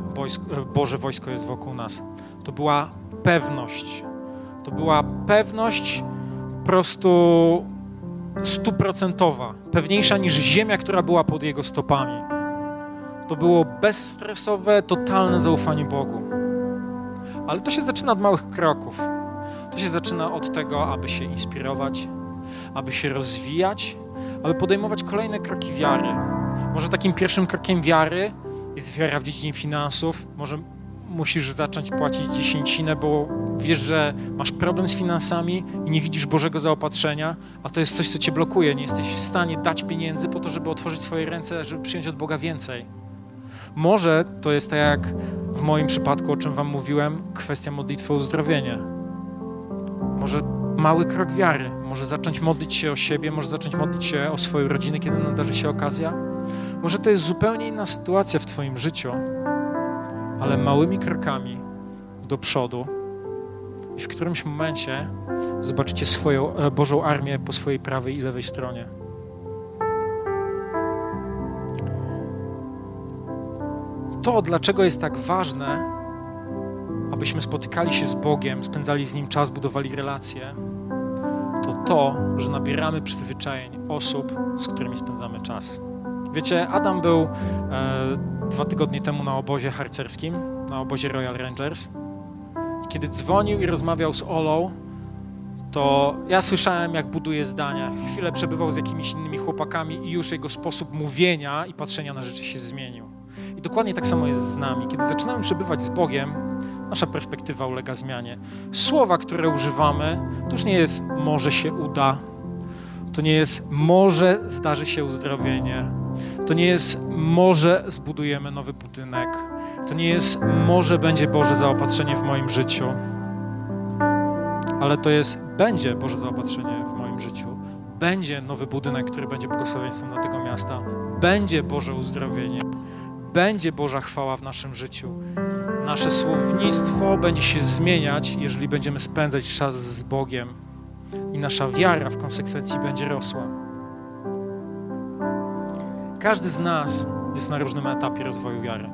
Boże wojsko jest wokół nas. To była pewność. To była pewność po prostu stuprocentowa, pewniejsza niż ziemia, która była pod jego stopami. To było bezstresowe, totalne zaufanie Bogu. Ale to się zaczyna od małych kroków. To się zaczyna od tego, aby się inspirować, aby się rozwijać, aby podejmować kolejne kroki wiary. Może takim pierwszym krokiem wiary jest wiara w dziedzinie finansów. Może musisz zacząć płacić dziesięcinę, bo wiesz, że masz problem z finansami i nie widzisz Bożego zaopatrzenia, a to jest coś, co cię blokuje. Nie jesteś w stanie dać pieniędzy po to, żeby otworzyć swoje ręce, żeby przyjąć od Boga więcej. Może to jest tak jak w moim przypadku, o czym Wam mówiłem, kwestia modlitwy o uzdrowienie. Może mały krok wiary, może zacząć modlić się o siebie, może zacząć modlić się o swoją rodzinę, kiedy nadarzy się okazja. Może to jest zupełnie inna sytuacja w Twoim życiu, ale małymi krokami do przodu i w którymś momencie zobaczycie swoją e, Bożą armię po swojej prawej i lewej stronie. To, dlaczego jest tak ważne, abyśmy spotykali się z Bogiem, spędzali z Nim czas, budowali relacje, to to, że nabieramy przyzwyczajeń osób, z którymi spędzamy czas. Wiecie, Adam był e, dwa tygodnie temu na obozie harcerskim, na obozie Royal Rangers. I kiedy dzwonił i rozmawiał z Olą, to ja słyszałem, jak buduje zdania. Chwilę przebywał z jakimiś innymi chłopakami i już jego sposób mówienia i patrzenia na rzeczy się zmienił. I dokładnie tak samo jest z nami. Kiedy zaczynamy przebywać z Bogiem, nasza perspektywa ulega zmianie. Słowa, które używamy, to już nie jest może się uda, to nie jest może zdarzy się uzdrowienie, to nie jest może zbudujemy nowy budynek, to nie jest może będzie Boże zaopatrzenie w moim życiu, ale to jest będzie Boże zaopatrzenie w moim życiu. Będzie nowy budynek, który będzie błogosławieństwem dla tego miasta. Będzie Boże uzdrowienie. Będzie Boża chwała w naszym życiu. Nasze słownictwo będzie się zmieniać, jeżeli będziemy spędzać czas z Bogiem i nasza wiara w konsekwencji będzie rosła. Każdy z nas jest na różnym etapie rozwoju wiary.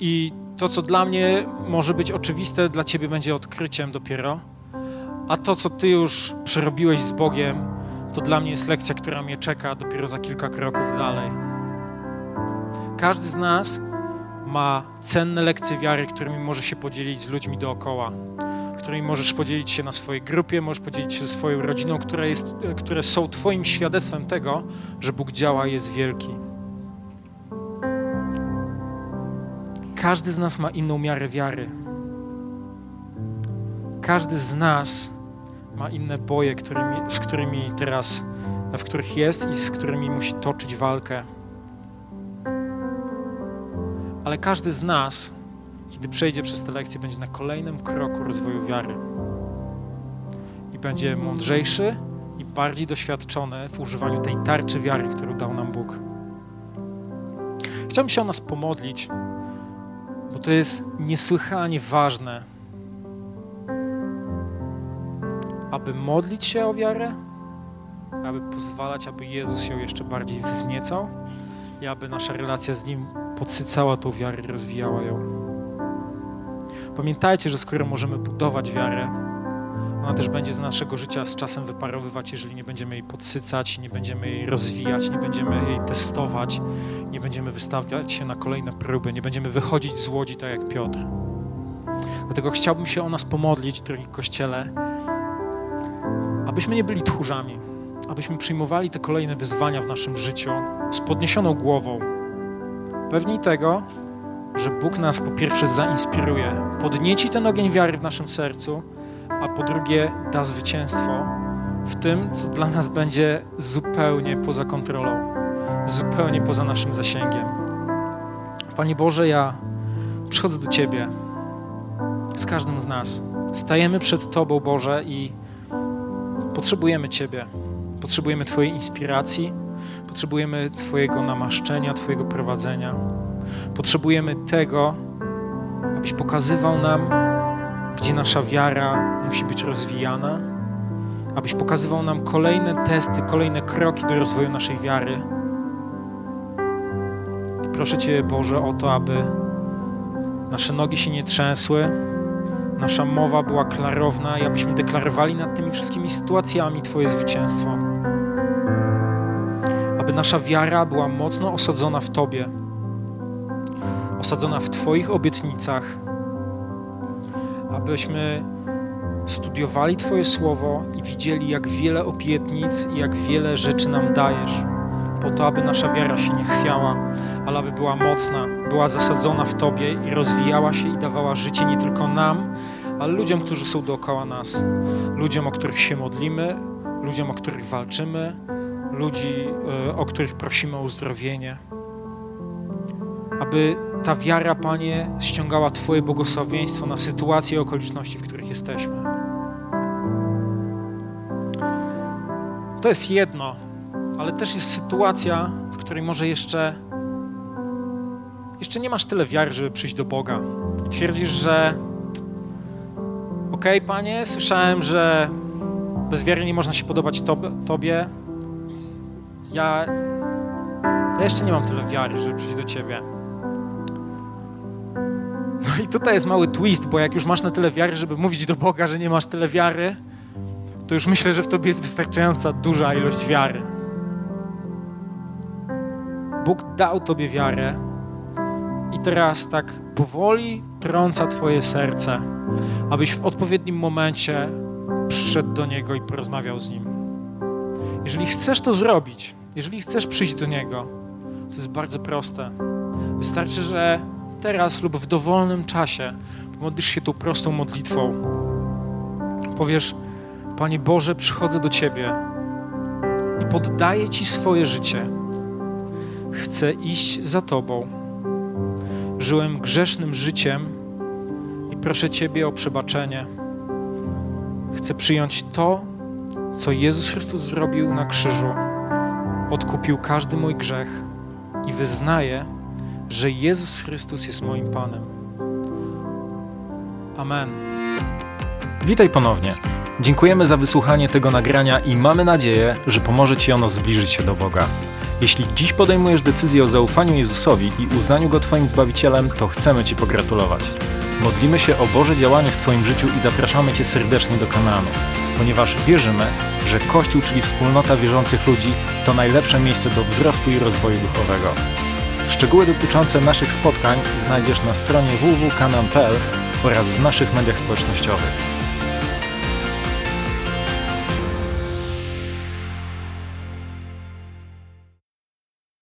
I to, co dla mnie może być oczywiste, dla ciebie będzie odkryciem dopiero, a to, co ty już przerobiłeś z Bogiem, to dla mnie jest lekcja, która mnie czeka dopiero za kilka kroków dalej. Każdy z nas ma cenne lekcje wiary, którymi może się podzielić z ludźmi dookoła, którymi możesz podzielić się na swojej grupie, możesz podzielić się ze swoją rodziną, które, jest, które są Twoim świadectwem tego, że Bóg działa i jest wielki. Każdy z nas ma inną miarę wiary. Każdy z nas ma inne boje, którymi, z którymi teraz, w których jest i z którymi musi toczyć walkę. Ale każdy z nas, kiedy przejdzie przez te lekcje, będzie na kolejnym kroku rozwoju wiary. I będzie mądrzejszy i bardziej doświadczony w używaniu tej tarczy wiary, którą dał nam Bóg. Chciałbym się o nas pomodlić, bo to jest niesłychanie ważne, aby modlić się o wiarę, aby pozwalać, aby Jezus ją jeszcze bardziej wzniecał i aby nasza relacja z Nim podsycała tą wiarę, rozwijała ją. Pamiętajcie, że skoro możemy budować wiarę, ona też będzie z naszego życia z czasem wyparowywać, jeżeli nie będziemy jej podsycać, nie będziemy jej rozwijać, nie będziemy jej testować, nie będziemy wystawiać się na kolejne próby, nie będziemy wychodzić z łodzi tak jak Piotr. Dlatego chciałbym się o nas pomodlić, drogi Kościele, abyśmy nie byli tchórzami, abyśmy przyjmowali te kolejne wyzwania w naszym życiu z podniesioną głową, pewni tego, że Bóg nas po pierwsze zainspiruje, podnieci ten ogień wiary w naszym sercu, a po drugie da zwycięstwo w tym, co dla nas będzie zupełnie poza kontrolą. zupełnie poza naszym zasięgiem. Panie Boże, ja przychodzę do Ciebie z każdym z nas. Stajemy przed Tobą, Boże, i potrzebujemy Ciebie. Potrzebujemy Twojej inspiracji, potrzebujemy Twojego namaszczenia, Twojego prowadzenia. Potrzebujemy tego, abyś pokazywał nam, gdzie nasza wiara musi być rozwijana, abyś pokazywał nam kolejne testy, kolejne kroki do rozwoju naszej wiary. I proszę Cię, Boże, o to, aby nasze nogi się nie trzęsły, nasza mowa była klarowna i abyśmy deklarowali nad tymi wszystkimi sytuacjami Twoje zwycięstwo. Nasza wiara była mocno osadzona w Tobie, osadzona w Twoich obietnicach, abyśmy studiowali Twoje słowo i widzieli, jak wiele obietnic i jak wiele rzeczy nam dajesz, po to, aby nasza wiara się nie chwiała, ale aby była mocna, była zasadzona w Tobie i rozwijała się i dawała życie nie tylko nam, ale ludziom, którzy są dookoła nas, ludziom, o których się modlimy, ludziom, o których walczymy, ludzi, e, o których prosimy o uzdrowienie. Aby ta wiara, Panie, ściągała Twoje błogosławieństwo na sytuacje i okoliczności, w których jesteśmy. To jest jedno, ale też jest sytuacja, w której może jeszcze, jeszcze nie masz tyle wiary, żeby przyjść do Boga. I twierdzisz, że okej, okay, Panie, słyszałem, że bez wiary nie można się podobać Tobie. Ja, ja jeszcze nie mam tyle wiary, żeby przyjść do Ciebie. No i tutaj jest mały twist, bo jak już masz na tyle wiary, żeby mówić do Boga, że nie masz tyle wiary, to już myślę, że w tobie jest wystarczająca duża ilość wiary. Bóg dał tobie wiarę i teraz tak powoli trąca twoje serce, abyś w odpowiednim momencie przyszedł do Niego i porozmawiał z Nim. Jeżeli chcesz to zrobić, jeżeli chcesz przyjść do Niego, to jest bardzo proste. Wystarczy, że teraz lub w dowolnym czasie pomodlisz się tą prostą modlitwą. Powiesz, Panie Boże, przychodzę do Ciebie i poddaję Ci swoje życie. Chcę iść za Tobą. Żyłem grzesznym życiem i proszę Ciebie o przebaczenie. Chcę przyjąć to, co Jezus Chrystus zrobił na krzyżu. Odkupił każdy mój grzech i wyznaję, że Jezus Chrystus jest moim Panem. Amen. Witaj ponownie. Dziękujemy za wysłuchanie tego nagrania i mamy nadzieję, że pomoże Ci ono zbliżyć się do Boga. Jeśli dziś podejmujesz decyzję o zaufaniu Jezusowi i uznaniu Go Twoim Zbawicielem, to chcemy Ci pogratulować. Modlimy się o Boże działanie w Twoim życiu i zapraszamy Cię serdecznie do Kanaanu, ponieważ wierzymy, że Kościół, czyli wspólnota wierzących ludzi, to najlepsze miejsce do wzrostu i rozwoju duchowego. Szczegóły dotyczące naszych spotkań znajdziesz na stronie www.kanan.pl oraz w naszych mediach społecznościowych.